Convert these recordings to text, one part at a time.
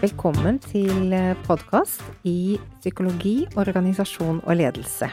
Velkommen til podkast i psykologi, organisasjon og ledelse.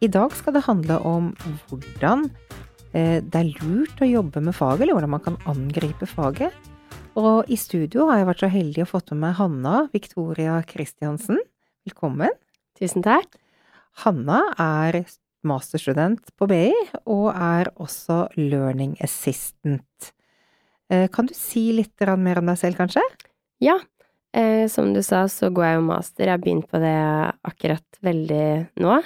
I dag skal det handle om hvordan eh, det er lurt å jobbe med faget, eller hvordan man kan angripe faget. Og i studio har jeg vært så heldig å fått med meg Hanna Victoria Christiansen. Velkommen. Tusen takk. Hanna er masterstudent på BI, og er også learning assistant. Eh, kan du si litt mer om deg selv, kanskje? Ja, eh, som du sa, så går jeg jo master. Jeg har begynt på det akkurat veldig nå.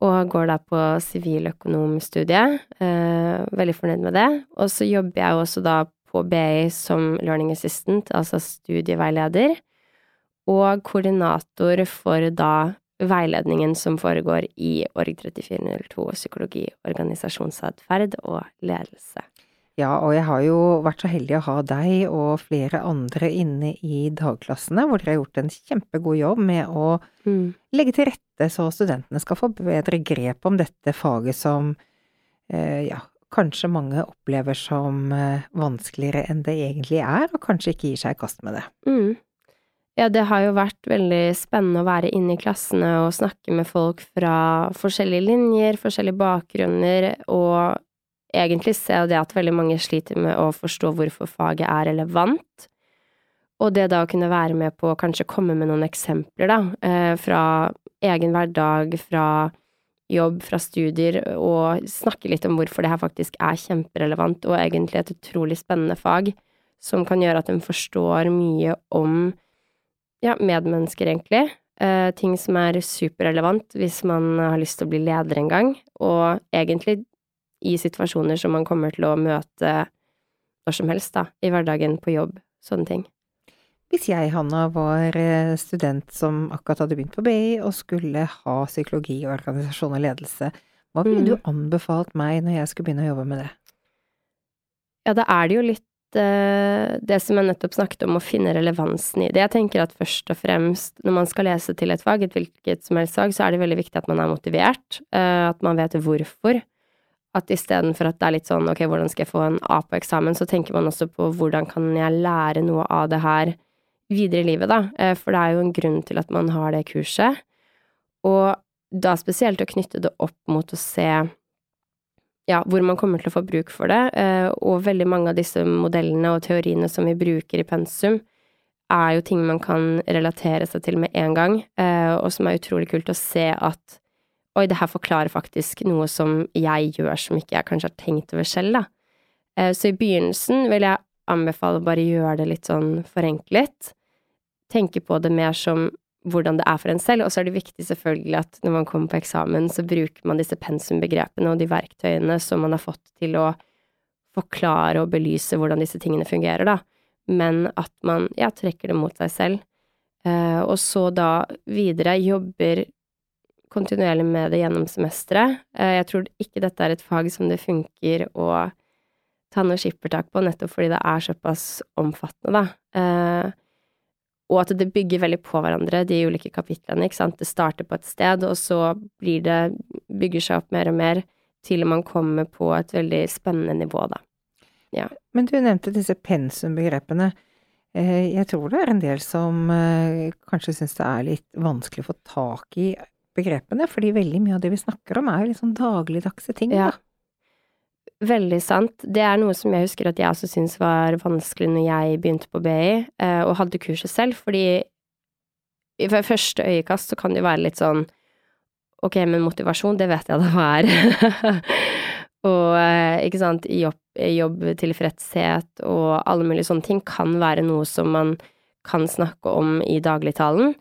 Og går da på siviløkonomstudiet. Eh, veldig fornøyd med det. Og så jobber jeg også da på BI som learning assistant, altså studieveileder. Og koordinator for da veiledningen som foregår i Org 3402 psykologi, organisasjonsatferd og ledelse. Ja, og jeg har jo vært så heldig å ha deg og flere andre inne i dagklassene, hvor dere har gjort en kjempegod jobb med å mm. legge til rette så studentene skal få bedre grep om dette faget som eh, ja, kanskje mange opplever som eh, vanskeligere enn det egentlig er, og kanskje ikke gir seg i kast med det. Mm. Ja, det har jo vært veldig spennende å være inne i klassene og snakke med folk fra forskjellige linjer, forskjellige bakgrunner, og egentlig se det at veldig mange sliter med å forstå hvorfor faget er relevant. Og det da å kunne være med på å kanskje komme med noen eksempler, da, eh, fra egen hverdag, fra jobb, fra studier, og snakke litt om hvorfor det her faktisk er kjemperelevant, og egentlig et utrolig spennende fag, som kan gjøre at en forstår mye om ja, medmennesker, egentlig. Eh, ting som er superrelevant hvis man har lyst til å bli leder en gang, og egentlig i situasjoner som man kommer til å møte når som helst, da, i hverdagen, på jobb, sånne ting. Hvis jeg, Hanna, var eh, student som akkurat hadde begynt på BI og skulle ha psykologi, organisasjon og ledelse, hva ville mm. du anbefalt meg når jeg skulle begynne å jobbe med det? Ja, da er det jo litt det som jeg nettopp snakket om, å finne relevansen i det. Jeg tenker at først og fremst, når man skal lese til et fag, et hvilket som helst fag, så er det veldig viktig at man er motivert, uh, at man vet hvorfor. At istedenfor at det er litt sånn ok, hvordan skal jeg få en A på eksamen, så tenker man også på hvordan kan jeg lære noe av det her videre i livet, da. Eh, for det er jo en grunn til at man har det kurset. Og da spesielt å knytte det opp mot å se ja, hvor man kommer til å få bruk for det. Eh, og veldig mange av disse modellene og teoriene som vi bruker i pensum, er jo ting man kan relatere seg til med en gang, eh, og som er utrolig kult å se at Oi, det her forklarer faktisk noe som jeg gjør som ikke jeg kanskje har tenkt over selv, da. Eh, så i begynnelsen vil jeg anbefale å bare gjøre det litt sånn forenklet. Tenke på det mer som hvordan det er for en selv, og så er det viktig selvfølgelig at når man kommer på eksamen, så bruker man disse pensumbegrepene og de verktøyene som man har fått til å forklare og belyse hvordan disse tingene fungerer, da, men at man, ja, trekker det mot seg selv. Eh, og så da videre jobber kontinuerlig med det gjennom semesteret. Eh, jeg tror ikke dette er et fag som det funker å ta noe skippertak på, nettopp fordi det er såpass omfattende, da. Eh, og at det bygger veldig på hverandre, de ulike kapitlene, ikke sant. Det starter på et sted, og så blir det Bygger seg opp mer og mer til man kommer på et veldig spennende nivå, da. Ja. Men du nevnte disse pensumbegrepene. Eh, jeg tror det er en del som kanskje syns det er litt vanskelig å få tak i begrepene, fordi veldig mye av det vi snakker om, er jo sånn dagligdagse ting. Ja. Da. Veldig sant. Det er noe som jeg husker at jeg også syntes var vanskelig når jeg begynte på BI, eh, og hadde kurset selv, fordi i første øyekast så kan det jo være litt sånn Ok, men motivasjon, det vet jeg da hva er. og eh, ikke sant, jobb, jobbtilfredshet og alle mulige sånne ting kan være noe som man kan snakke om i dagligtalen.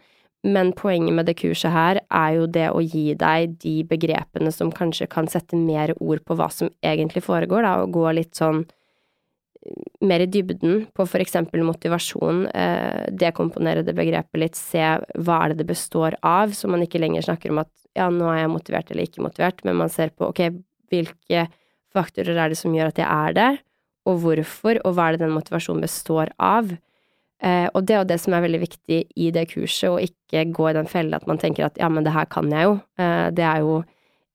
Men poenget med det kurset her er jo det å gi deg de begrepene som kanskje kan sette mer ord på hva som egentlig foregår, da, og gå litt sånn eh, mer i dybden på for eksempel motivasjon, eh, dekomponere det begrepet litt, se hva er det det består av, så man ikke lenger snakker om at ja, nå er jeg motivert eller ikke motivert, men man ser på ok, hvilke faktorer er det som gjør at jeg er det, og hvorfor, og hva er det den motivasjonen består av. Eh, og det er jo det som er veldig viktig i det kurset, å ikke gå i den fella at man tenker at ja, men det her kan jeg jo. Eh, det er jo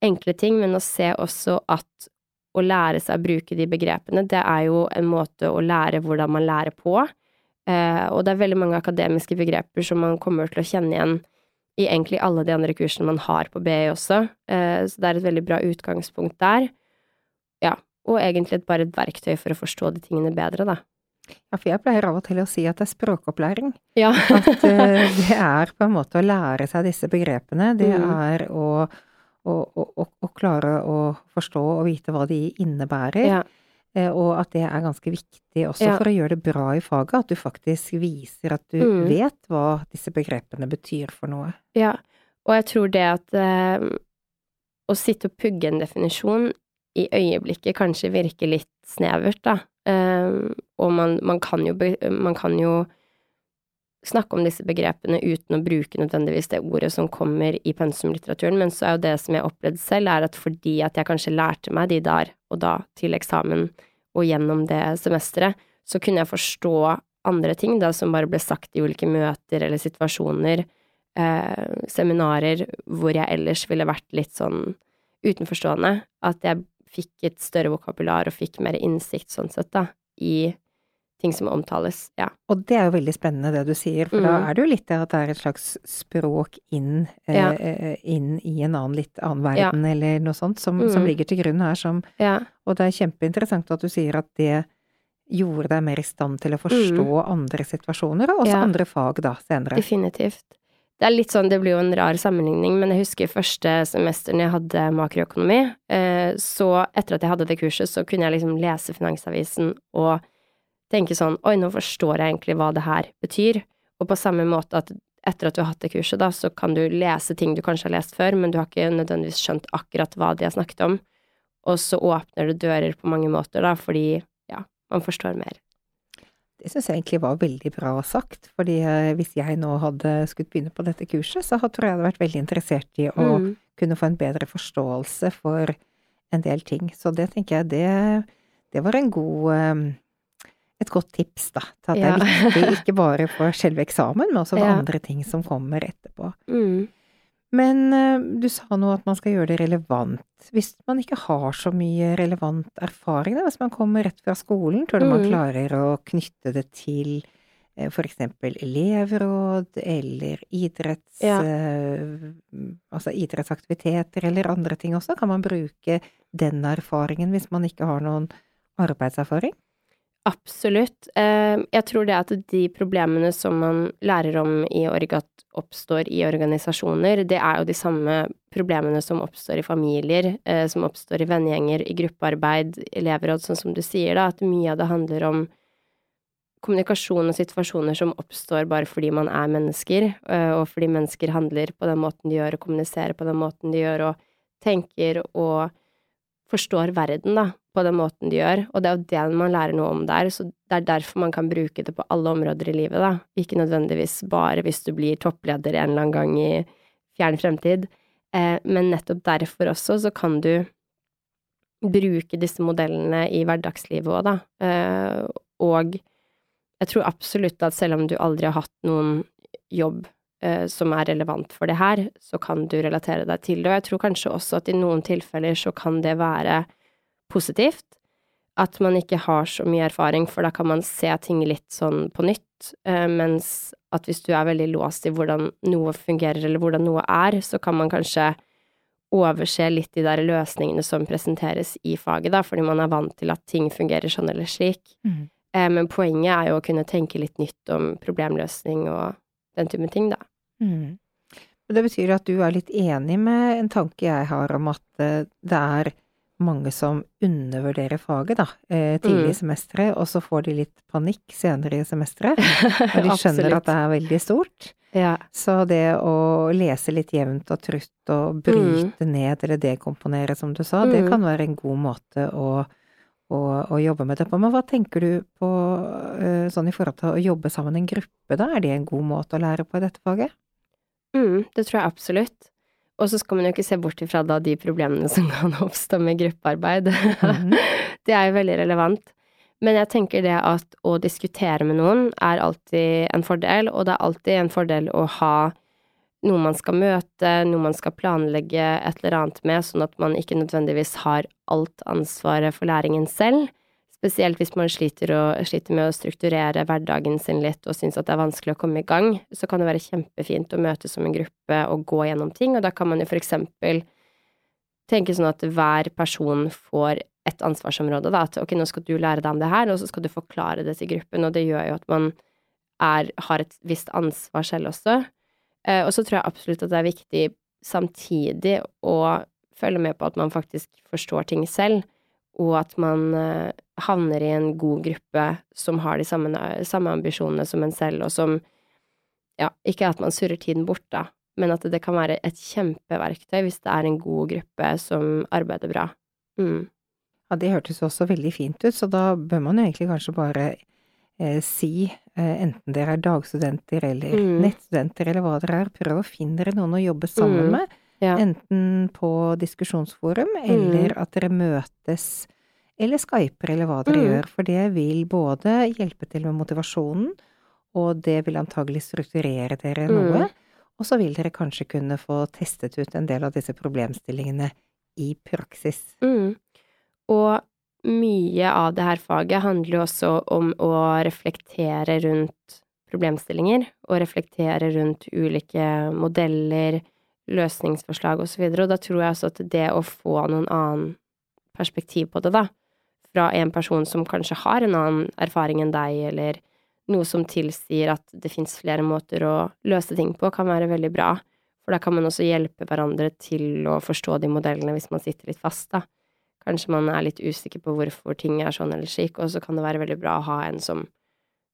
enkle ting, men å se også at å lære seg å bruke de begrepene, det er jo en måte å lære hvordan man lærer på. Eh, og det er veldig mange akademiske begreper som man kommer til å kjenne igjen i egentlig alle de andre kursene man har på BI også, eh, så det er et veldig bra utgangspunkt der. Ja, og egentlig bare et verktøy for å forstå de tingene bedre, da. Ja, for jeg pleier av og til å si at det er språkopplæring. Ja. at uh, det er på en måte å lære seg disse begrepene. Det mm. er å, å, å, å, klare å forstå og vite hva de innebærer. Ja. Uh, og at det er ganske viktig også ja. for å gjøre det bra i faget, at du faktisk viser at du mm. vet hva disse begrepene betyr for noe. Ja, og jeg tror det at uh, å sitte og pugge en definisjon i øyeblikket kanskje virker litt snevert, da. Um, og man, man, kan jo, man, kan jo, snakke om disse begrepene uten å bruke nødvendigvis det ordet som kommer i pensumlitteraturen, men så er jo det som jeg opplevde selv, er at fordi at jeg kanskje lærte meg de der og da til eksamen og gjennom det semesteret, så kunne jeg forstå andre ting da som bare ble sagt i ulike møter eller situasjoner, eh, seminarer hvor jeg ellers ville vært litt sånn utenforstående, at jeg fikk et større vokabular og fikk mer innsikt sånn sett, da, i ting som omtales, ja. Og det er jo veldig spennende det du sier, for mm. da er det jo litt det at det er et slags språk inn, eh, ja. eh, inn i en annen, litt annen verden, ja. eller noe sånt, som, mm. som, ligger til grunn her som. Og det er kjempeinteressant at du sier at det gjorde deg mer i stand til å forstå mm. andre situasjoner, og også andre fag da, senere. Definitivt. Det er litt sånn, det blir jo en rar sammenligning, men jeg husker første semester når jeg hadde makroøkonomi, eh, så etter at jeg hadde det kurset, så kunne jeg liksom lese Finansavisen og tenke sånn oi, nå forstår jeg egentlig hva det her betyr, og på samme måte at etter at du har hatt det kurset, da, så kan du lese ting du kanskje har lest før, men du har ikke nødvendigvis skjønt akkurat hva de har snakket om, og så åpner det dører på mange måter, da, fordi ja, man forstår mer. Det syns jeg egentlig var veldig bra sagt, fordi eh, hvis jeg nå hadde skutt begynne på dette kurset, så tror jeg hadde vært veldig interessert i å mm. kunne få en bedre forståelse for en del ting. Så det tenker jeg, det, det var en god eh, et godt tips, da. Til at det er viktig ikke bare for selve eksamen, men også for ja. andre ting som kommer etterpå. Mm. Men uh, du sa nå at man skal gjøre det relevant. Hvis man ikke har så mye relevant erfaring, da, hvis man kommer rett fra skolen, tror du mm. man klarer å knytte det til f.eks. for eksempel elevråd eller idretts... Ja. Uh, altså idrettsaktiviteter eller andre ting også? Kan man bruke den erfaringen hvis man ikke har noen arbeidserfaring? Absolutt. Jeg tror det at de problemene som man lærer om i Orgat oppstår i organisasjoner, det er jo de samme problemene som oppstår i familier, eh, som oppstår i vennegjenger, i gruppearbeid, elevråd, sånn som du sier, da, at mye av det handler om kommunikasjon og situasjoner som oppstår bare fordi man er mennesker, eh, og fordi mennesker handler på den måten de gjør, og kommuniserer på den måten de gjør, og tenker og forstår verden, da, på den måten de gjør, og det er jo det man lærer noe om der, så det er derfor man kan bruke det på alle områder i livet, da, ikke nødvendigvis bare hvis du blir toppleder en eller annen gang i fjern fremtid, eh, men nettopp derfor også så kan du bruke disse modellene i hverdagslivet òg, da, eh, og jeg tror absolutt at selv om du aldri har hatt noen jobb eh, som er relevant for det her, så kan du relatere deg til det, og jeg tror kanskje også at i noen tilfeller så kan det være positivt. At man ikke har så mye erfaring, for da kan man se ting litt sånn på nytt. Eh, mens at hvis du er veldig låst i hvordan noe fungerer, eller hvordan noe er, så kan man kanskje overse litt de der løsningene som presenteres i faget, da, fordi man er vant til at ting fungerer sånn eller slik. Mm. Eh, men poenget er jo å kunne tenke litt nytt om problemløsning og den type ting, da. Mm. Det betyr at du er litt enig med en tanke jeg har om at eh, det er mange som undervurderer faget, da, eh, tidlig i mm. semesteret, og så får de litt panikk senere i semesteret, Og de skjønner at det er veldig stort. Ja. Så det å lese litt jevnt og trutt og bryte mm. ned eller dekomponere, som du sa, mm. det kan være en god måte å, å, å, jobbe med det på. Men hva tenker du på eh, sånn i forhold til å jobbe sammen i en gruppe, da? Er det en god måte å lære på i dette faget? Mm, det tror jeg absolutt. Og så skal man jo ikke se bort ifra da de problemene som kan oppstå med gruppearbeid. Mm det er jo veldig relevant. Men jeg tenker det at å diskutere med noen er alltid en fordel, og det er alltid en fordel å ha noe man skal møte, noe man skal planlegge et eller annet med, sånn at man ikke nødvendigvis har alt ansvaret for læringen selv. Spesielt hvis man sliter, og, sliter, med å strukturere hverdagen sin litt og syns at det er vanskelig å komme i gang, så kan det være kjempefint å møtes som en gruppe og gå gjennom ting, og da kan man jo for eksempel tenke sånn at hver person får et ansvarsområde, da, at ok, nå skal du lære deg om det her, og så skal du forklare det til gruppen, og det gjør jo at man er, har et visst ansvar selv også. Eh, og så tror jeg absolutt at det er viktig samtidig å følge med på at man faktisk forstår ting selv, og at man eh, havner i en god gruppe som har de samme, samme, ambisjonene som en selv, og som Ja, ikke at man surrer tiden bort, da, men at det kan være et kjempeverktøy hvis det er en god gruppe som arbeider bra. Mm. Ja, det hørtes også veldig fint ut, så da bør man jo egentlig kanskje bare eh, si, eh, enten dere er dagstudenter eller mm. nettstudenter eller hva dere er, prøv å finne dere noen å jobbe sammen mm. med. Ja. Enten på diskusjonsforum, eller mm. at dere møtes eller skyper, eller hva dere mm. gjør. For det vil både hjelpe til med motivasjonen, og det vil antagelig strukturere dere mm. noe. Og så vil dere kanskje kunne få testet ut en del av disse problemstillingene i praksis. Mm. Og mye av det her faget handler jo også om å reflektere rundt problemstillinger, og reflektere rundt ulike modeller, løsningsforslag og så og da tror jeg også at det å få noen annen perspektiv på det, da, fra en person som kanskje har en annen erfaring enn deg, eller noe som tilsier at det fins flere måter å løse ting på, kan være veldig bra. For da kan man også hjelpe hverandre til å forstå de modellene hvis man sitter litt fast, da. Kanskje man er litt usikker på hvorfor ting er sånn eller slik, og så kan det være veldig bra å ha en som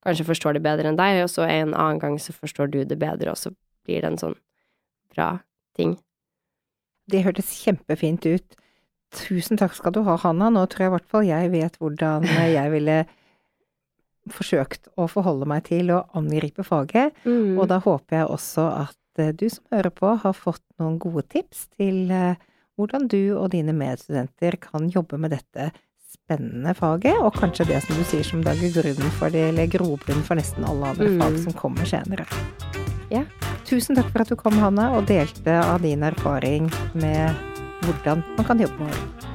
kanskje forstår det bedre enn deg, og så en annen gang så forstår du det bedre, og så blir det en sånn bra ting. Det hørtes kjempefint ut. Tusen takk skal du ha, Hanna. Nå tror jeg i hvert fall jeg vet hvordan jeg ville forsøkt å forholde meg til å angripe faget. Mm. Og da håper jeg også at eh, du som hører på, har fått noen gode tips til eh, hvordan du og dine medstudenter kan jobbe med dette spennende faget, og kanskje det som du sier som dager grunnen for det, eller grobunn for nesten alle andre mm. fag som kommer senere. Ja. Tusen takk for at du kom, Hanne, og delte av din erfaring med hvordan man kan jobbe med det.